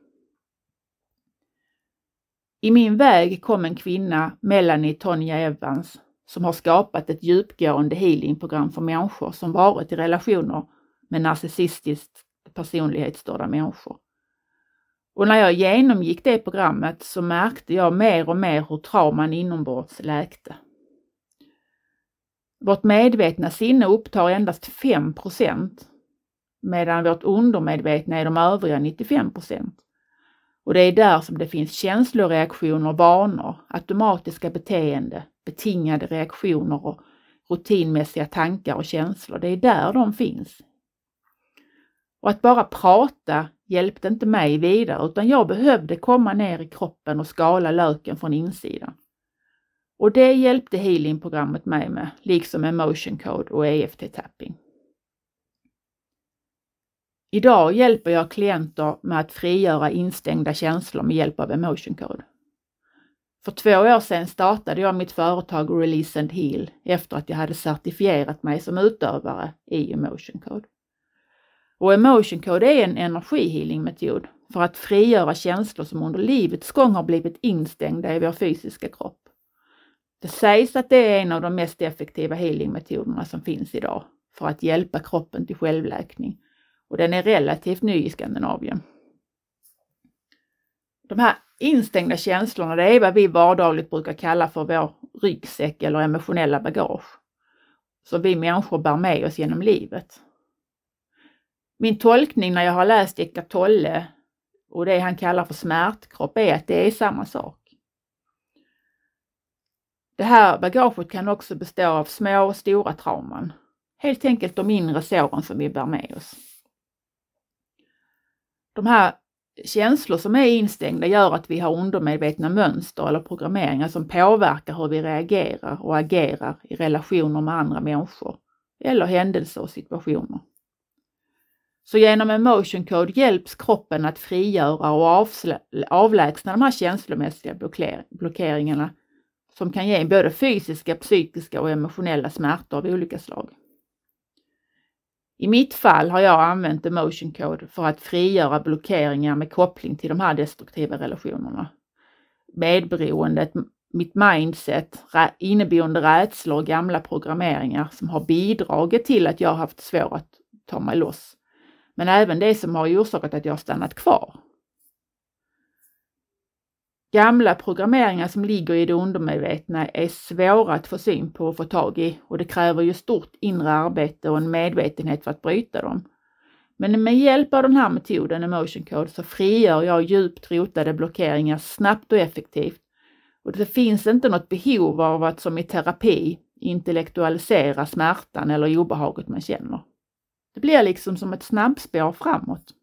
I min väg kom en kvinna, Melanie Tonja Evans, som har skapat ett djupgående healingprogram för människor som varit i relationer med narcissistiskt personlighetsstörda människor. Och när jag genomgick det programmet så märkte jag mer och mer hur trauman inombords läkte. Vårt medvetna sinne upptar endast 5% medan vårt undermedvetna är de övriga 95 Och det är där som det finns känsloreaktioner, vanor, automatiska beteende, betingade reaktioner och rutinmässiga tankar och känslor. Det är där de finns. Och att bara prata hjälpte inte mig vidare utan jag behövde komma ner i kroppen och skala löken från insidan. Och det hjälpte healingprogrammet mig med, liksom emotion code och EFT-tapping. Idag hjälper jag klienter med att frigöra instängda känslor med hjälp av emotion code. För två år sedan startade jag mitt företag Release and Heal efter att jag hade certifierat mig som utövare i emotion code. Och emotion code är en energihealingmetod för att frigöra känslor som under livets gång har blivit instängda i vår fysiska kropp. Det sägs att det är en av de mest effektiva healingmetoderna som finns idag för att hjälpa kroppen till självläkning och den är relativt ny i Skandinavien. De här instängda känslorna, det är vad vi vardagligt brukar kalla för vår ryggsäck eller emotionella bagage som vi människor bär med oss genom livet. Min tolkning när jag har läst Eckart Tolle och det han kallar för smärtkropp är att det är samma sak. Det här bagaget kan också bestå av små och stora trauman. Helt enkelt de inre såren som vi bär med oss. De här känslor som är instängda gör att vi har undermedvetna mönster eller programmeringar som påverkar hur vi reagerar och agerar i relationer med andra människor eller händelser och situationer. Så genom emotion code hjälps kroppen att frigöra och avlägsna de här känslomässiga blockeringarna som kan ge både fysiska, psykiska och emotionella smärtor av olika slag. I mitt fall har jag använt emotion code för att frigöra blockeringar med koppling till de här destruktiva relationerna. Medberoendet, mitt mindset, inneboende rädslor och gamla programmeringar som har bidragit till att jag haft svårt att ta mig loss. Men även det som har orsakat att jag har stannat kvar. Gamla programmeringar som ligger i det undermedvetna är svåra att få syn på och få tag i och det kräver ju stort inre arbete och en medvetenhet för att bryta dem. Men med hjälp av den här metoden, emotion code, så frigör jag djupt rotade blockeringar snabbt och effektivt. Och det finns inte något behov av att som i terapi intellektualisera smärtan eller obehaget man känner. Det blir liksom som ett snabbspår framåt.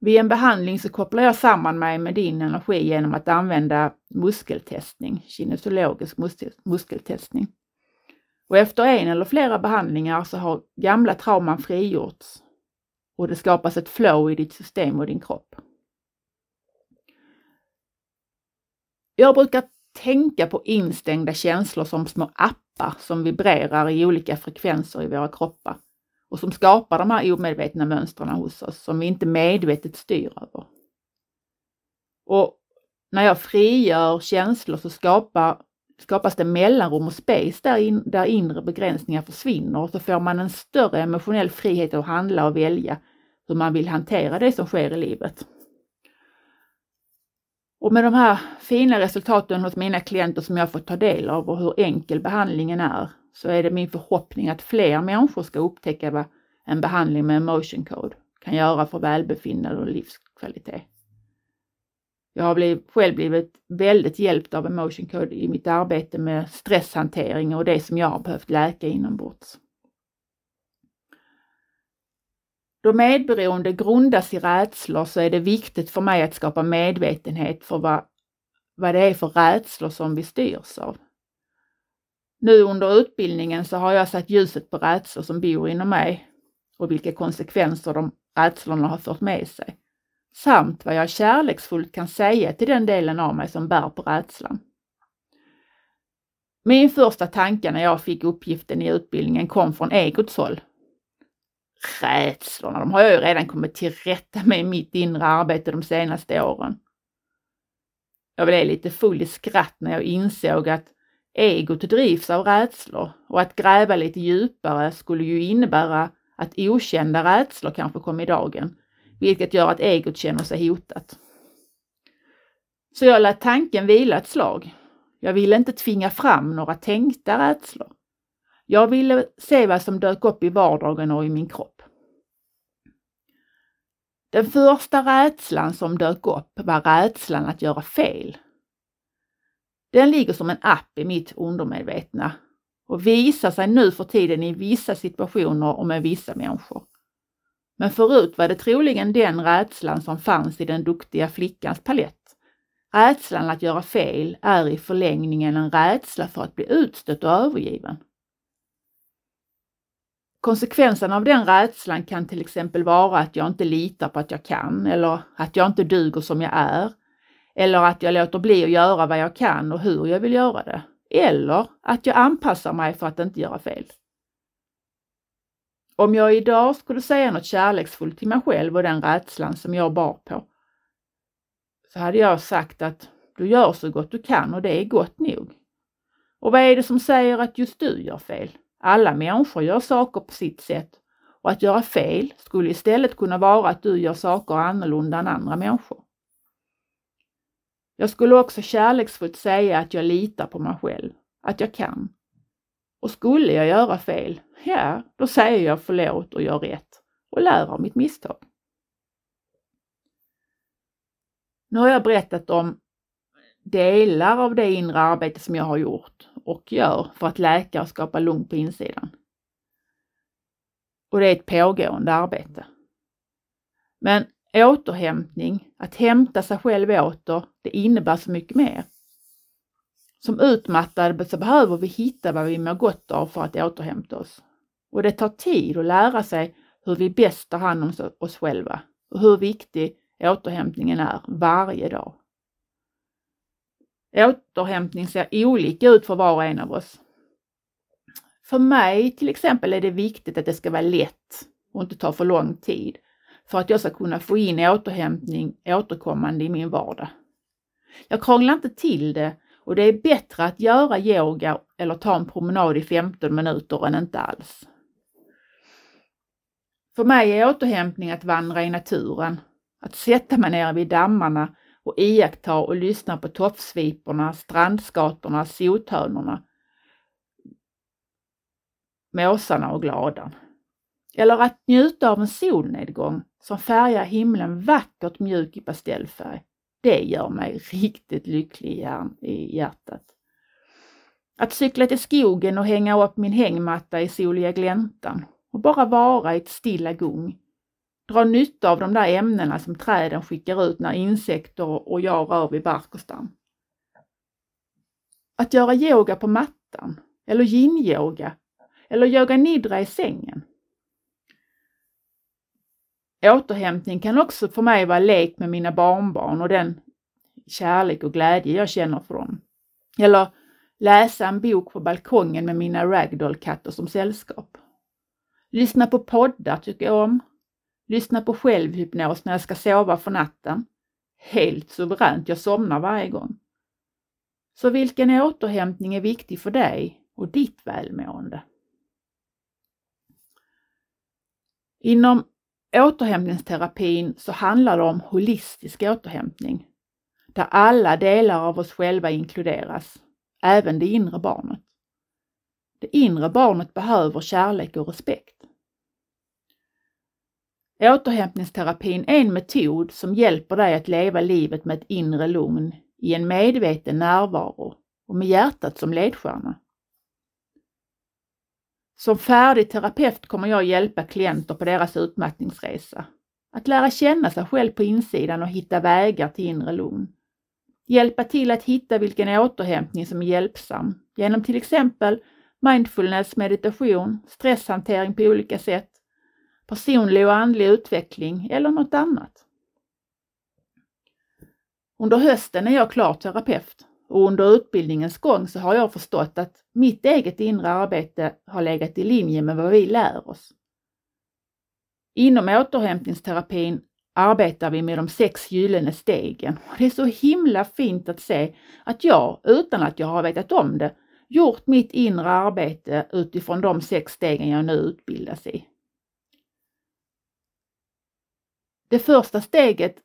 Vid en behandling så kopplar jag samman mig med din energi genom att använda muskeltestning, kinesiologisk muskeltestning. Och efter en eller flera behandlingar så har gamla trauman frigjorts och det skapas ett flow i ditt system och din kropp. Jag brukar tänka på instängda känslor som små appar som vibrerar i olika frekvenser i våra kroppar och som skapar de här omedvetna mönstren hos oss som vi inte medvetet styr över. Och när jag frigör känslor så skapar, skapas det mellanrum och space där, in, där inre begränsningar försvinner och så får man en större emotionell frihet att handla och välja hur man vill hantera det som sker i livet. Och med de här fina resultaten hos mina klienter som jag fått ta del av och hur enkel behandlingen är så är det min förhoppning att fler människor ska upptäcka vad en behandling med emotion code kan göra för välbefinnande och livskvalitet. Jag har blivit, själv blivit väldigt hjälpt av emotion code i mitt arbete med stresshantering och det som jag har behövt läka inombords. Då medberoende grundas i rädslor så är det viktigt för mig att skapa medvetenhet för vad vad det är för rädslor som vi styrs av. Nu under utbildningen så har jag satt ljuset på rädslor som bor inom mig och vilka konsekvenser de rädslorna har fört med sig. Samt vad jag kärleksfullt kan säga till den delen av mig som bär på rädslan. Min första tanke när jag fick uppgiften i utbildningen kom från egots håll. Rädslorna, de har jag ju redan kommit till rätta med i mitt inre arbete de senaste åren. Jag blev lite full i skratt när jag insåg att egot drivs av rädslor och att gräva lite djupare skulle ju innebära att okända rädslor kanske kom i dagen, vilket gör att egot känner sig hotat. Så jag lät tanken vila ett slag. Jag ville inte tvinga fram några tänkta rädslor. Jag ville se vad som dök upp i vardagen och i min kropp. Den första rädslan som dök upp var rädslan att göra fel. Den ligger som en app i mitt undermedvetna och visar sig nu för tiden i vissa situationer och med vissa människor. Men förut var det troligen den rädslan som fanns i den duktiga flickans palett. Rädslan att göra fel är i förlängningen en rädsla för att bli utstött och övergiven. Konsekvensen av den rädslan kan till exempel vara att jag inte litar på att jag kan eller att jag inte duger som jag är. Eller att jag låter bli att göra vad jag kan och hur jag vill göra det. Eller att jag anpassar mig för att inte göra fel. Om jag idag skulle säga något kärleksfullt till mig själv och den rädslan som jag bar på, så hade jag sagt att du gör så gott du kan och det är gott nog. Och vad är det som säger att just du gör fel? Alla människor gör saker på sitt sätt och att göra fel skulle istället kunna vara att du gör saker annorlunda än andra människor. Jag skulle också kärleksfullt säga att jag litar på mig själv, att jag kan. Och skulle jag göra fel, ja, då säger jag förlåt och gör rätt och lär av mitt misstag. Nu har jag berättat om delar av det inre arbete som jag har gjort och gör för att läka och skapa lugn på insidan. Och det är ett pågående arbete. Men återhämtning, att hämta sig själv åter, det innebär så mycket mer. Som utmattade så behöver vi hitta vad vi mår gott av för att återhämta oss. Och det tar tid att lära sig hur vi bäst tar hand om oss själva och hur viktig återhämtningen är varje dag. Återhämtning ser olika ut för var och en av oss. För mig till exempel är det viktigt att det ska vara lätt och inte ta för lång tid för att jag ska kunna få in återhämtning återkommande i min vardag. Jag krånglar inte till det och det är bättre att göra yoga eller ta en promenad i 15 minuter än inte alls. För mig är återhämtning att vandra i naturen, att sätta mig ner vid dammarna och iaktta och lyssna på tofsviporna, strandskatorna, sothönorna, måsarna och gladan. Eller att njuta av en solnedgång som färgar himlen vackert mjuk i pastellfärg. Det gör mig riktigt lycklig i hjärtat. Att cykla till skogen och hänga upp min hängmatta i soliga gläntan och bara vara i ett stilla gung dra nytta av de där ämnena som träden skickar ut när insekter och jag rör vid bark och stam. Att göra yoga på mattan eller yin-yoga eller yoga nidra i sängen. Återhämtning kan också för mig vara lek med mina barnbarn och den kärlek och glädje jag känner för dem. Eller läsa en bok på balkongen med mina ragdoll-katter som sällskap. Lyssna på poddar tycker jag om. Lyssna på självhypnos när jag ska sova för natten. Helt suveränt, jag somnar varje gång. Så vilken återhämtning är viktig för dig och ditt välmående? Inom återhämtningsterapin så handlar det om holistisk återhämtning, där alla delar av oss själva inkluderas, även det inre barnet. Det inre barnet behöver kärlek och respekt. Återhämtningsterapin är en metod som hjälper dig att leva livet med ett inre lugn i en medveten närvaro och med hjärtat som ledstjärna. Som färdig terapeut kommer jag hjälpa klienter på deras utmattningsresa. Att lära känna sig själv på insidan och hitta vägar till inre lugn. hjälpa till att hitta vilken återhämtning som är hjälpsam genom till exempel mindfulness, meditation, stresshantering på olika sätt, personlig och andlig utveckling eller något annat. Under hösten är jag klar terapeut och under utbildningens gång så har jag förstått att mitt eget inre arbete har legat i linje med vad vi lär oss. Inom återhämtningsterapin arbetar vi med de sex gyllene stegen. Det är så himla fint att se att jag, utan att jag har vetat om det, gjort mitt inre arbete utifrån de sex stegen jag nu utbildas i. Det första steget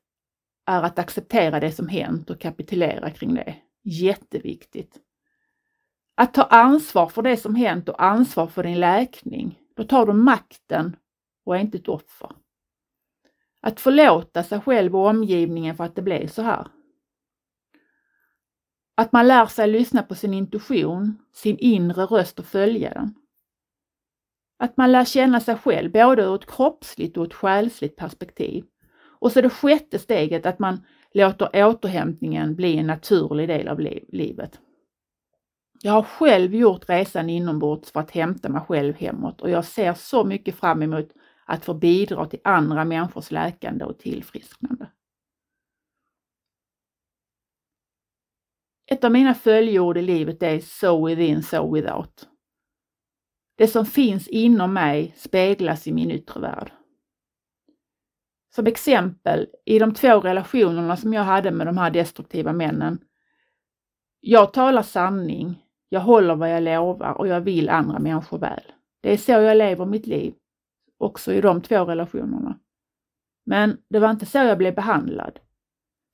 är att acceptera det som hänt och kapitulera kring det. Jätteviktigt. Att ta ansvar för det som hänt och ansvar för din läkning. Då tar du makten och är inte ett offer. Att förlåta sig själv och omgivningen för att det blev så här. Att man lär sig lyssna på sin intuition, sin inre röst och följa den. Att man lär känna sig själv både ur ett kroppsligt och ett själsligt perspektiv. Och så det sjätte steget att man låter återhämtningen bli en naturlig del av livet. Jag har själv gjort resan inombords för att hämta mig själv hemåt och jag ser så mycket fram emot att få bidra till andra människors läkande och tillfrisknande. Ett av mina följeord i livet är so within, so without. Det som finns inom mig speglas i min yttre värld. Som exempel, i de två relationerna som jag hade med de här destruktiva männen. Jag talar sanning, jag håller vad jag lovar och jag vill andra människor väl. Det är så jag lever mitt liv, också i de två relationerna. Men det var inte så jag blev behandlad.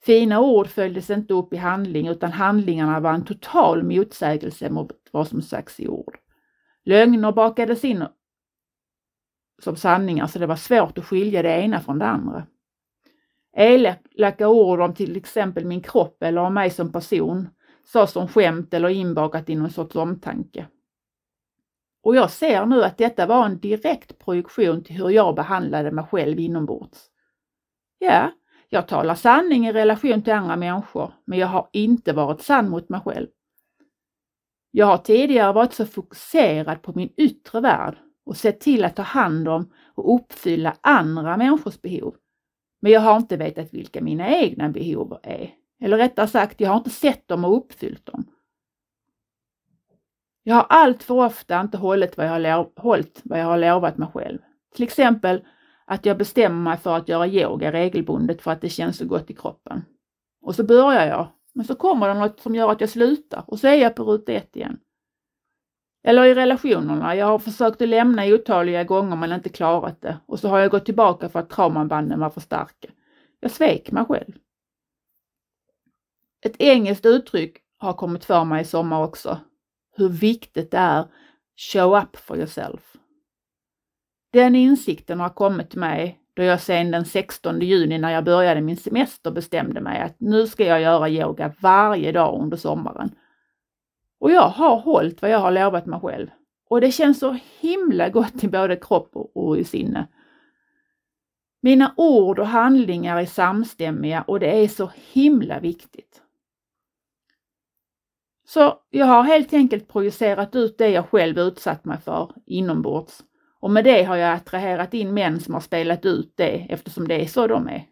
Fina ord följdes inte upp i handling utan handlingarna var en total motsägelse mot vad som sagts i ord. Lögner bakades in som sanningar så alltså, det var svårt att skilja det ena från det andra. Elaka ord om till exempel min kropp eller om mig som person sades som skämt eller inbakat i någon sorts omtanke. Och jag ser nu att detta var en direkt projektion till hur jag behandlade mig själv inombords. Ja, jag talar sanning i relation till andra människor, men jag har inte varit sann mot mig själv. Jag har tidigare varit så fokuserad på min yttre värld och sett till att ta hand om och uppfylla andra människors behov. Men jag har inte vetat vilka mina egna behov är. Eller rättare sagt, jag har inte sett dem och uppfyllt dem. Jag har allt för ofta inte hållit vad jag har, hållit vad jag har lovat mig själv. Till exempel att jag bestämmer mig för att göra yoga regelbundet för att det känns så gott i kroppen. Och så börjar jag, men så kommer det något som gör att jag slutar och så är jag på ruta ett igen. Eller i relationerna, jag har försökt att lämna otaliga gånger men inte klarat det och så har jag gått tillbaka för att traumabanden var för starka. Jag svek mig själv. Ett engelskt uttryck har kommit för mig i sommar också. Hur viktigt det är show up for yourself. Den insikten har kommit till mig då jag sen den 16 juni när jag började min semester bestämde mig att nu ska jag göra yoga varje dag under sommaren. Och jag har hållit vad jag har lovat mig själv. Och det känns så himla gott i både kropp och i sinne. Mina ord och handlingar är samstämmiga och det är så himla viktigt. Så jag har helt enkelt projicerat ut det jag själv utsatt mig för inombords och med det har jag attraherat in män som har spelat ut det eftersom det är så de är.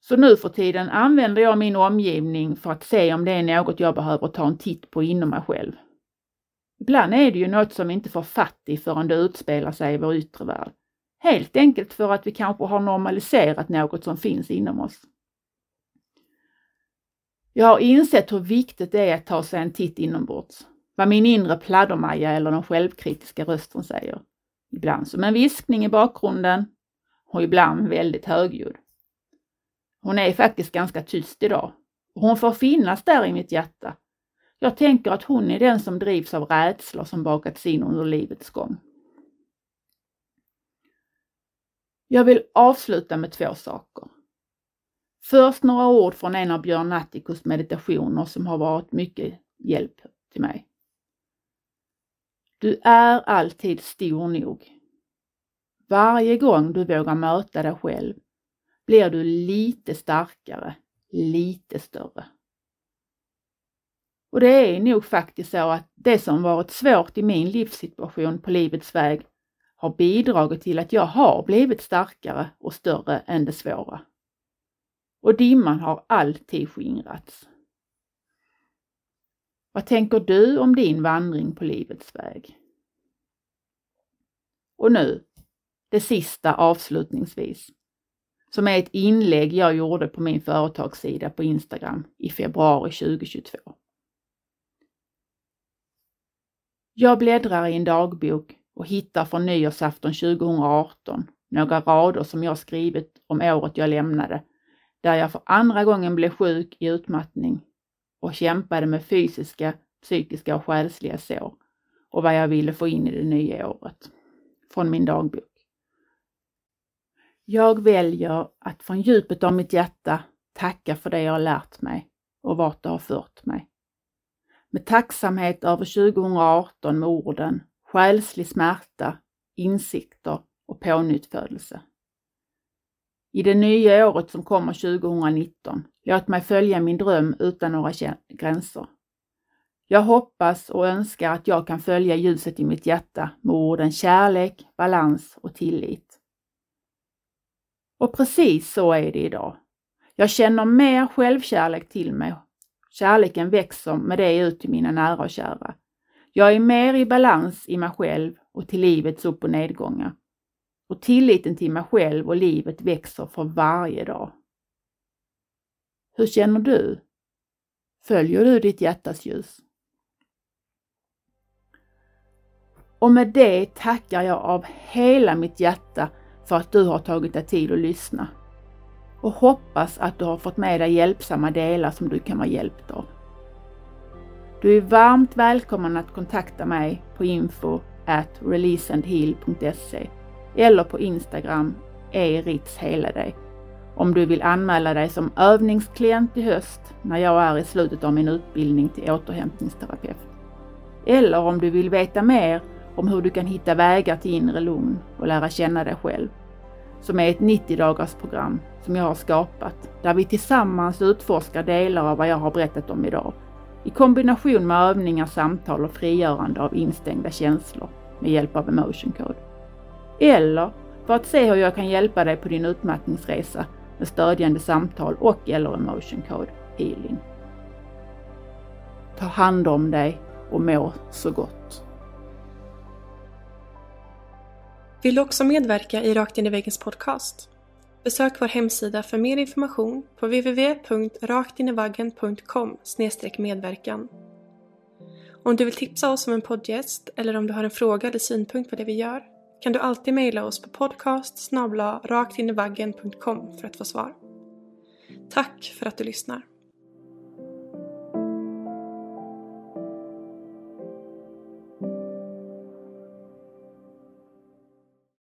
Så nu för tiden använder jag min omgivning för att se om det är något jag behöver ta en titt på inom mig själv. Ibland är det ju något som inte får fatt i förrän det utspelar sig i vår yttre värld. Helt enkelt för att vi kanske har normaliserat något som finns inom oss. Jag har insett hur viktigt det är att ta sig en titt inombords. Vad min inre pladdermaja eller den självkritiska rösten säger. Ibland som en viskning i bakgrunden och ibland väldigt högljudd. Hon är faktiskt ganska tyst idag. Hon får finnas där i mitt hjärta. Jag tänker att hon är den som drivs av rädslor som bakats in under livets gång. Jag vill avsluta med två saker. Först några ord från en av Björn Natthikos meditationer som har varit mycket hjälp till mig. Du är alltid stor nog. Varje gång du vågar möta dig själv blir du lite starkare, lite större. Och det är nog faktiskt så att det som varit svårt i min livssituation på livets väg har bidragit till att jag har blivit starkare och större än det svåra. Och dimman har alltid skingrats. Vad tänker du om din vandring på livets väg? Och nu, det sista avslutningsvis, som är ett inlägg jag gjorde på min företagssida på Instagram i februari 2022. Jag bläddrar i en dagbok och hittar från nyårsafton 2018 några rader som jag skrivit om året jag lämnade, där jag för andra gången blev sjuk i utmattning och kämpade med fysiska, psykiska och själsliga sår och vad jag ville få in i det nya året. Från min dagbok. Jag väljer att från djupet av mitt hjärta tacka för det jag har lärt mig och vart det har fört mig. Med tacksamhet över 2018 med orden själslig smärta, insikter och pånyttfödelse. I det nya året som kommer 2019, låt mig följa min dröm utan några gränser. Jag hoppas och önskar att jag kan följa ljuset i mitt hjärta med orden kärlek, balans och tillit. Och precis så är det idag. Jag känner mer självkärlek till mig. Kärleken växer med det ut till mina nära och kära. Jag är mer i balans i mig själv och till livets upp och nedgångar. Och tilliten till mig själv och livet växer för varje dag. Hur känner du? Följer du ditt hjärtas ljus? Och med det tackar jag av hela mitt hjärta för att du har tagit dig tid att lyssna. Och hoppas att du har fått med dig hjälpsamma delar som du kan vara hjälpt av. Du är varmt välkommen att kontakta mig på info at releaseandheal.se eller på Instagram erits om du vill anmäla dig som övningsklient i höst när jag är i slutet av min utbildning till återhämtningsterapeut. Eller om du vill veta mer om hur du kan hitta vägar till inre lugn och lära känna dig själv. Som är ett 90 dagars program som jag har skapat där vi tillsammans utforskar delar av vad jag har berättat om idag i kombination med övningar, samtal och frigörande av instängda känslor med hjälp av emotion code. Eller för att se hur jag kan hjälpa dig på din utmattningsresa med stödjande samtal och eller emotion code healing. Ta hand om dig och må så gott. Vill du också medverka i Rakt in i väggens podcast? Besök vår hemsida för mer information på www.raktinivaggen.com medverkan. Om du vill tipsa oss om en poddgäst eller om du har en fråga eller synpunkt på det vi gör kan du alltid mejla oss på podcast raktinivaggen.com för att få svar. Tack för att du lyssnar!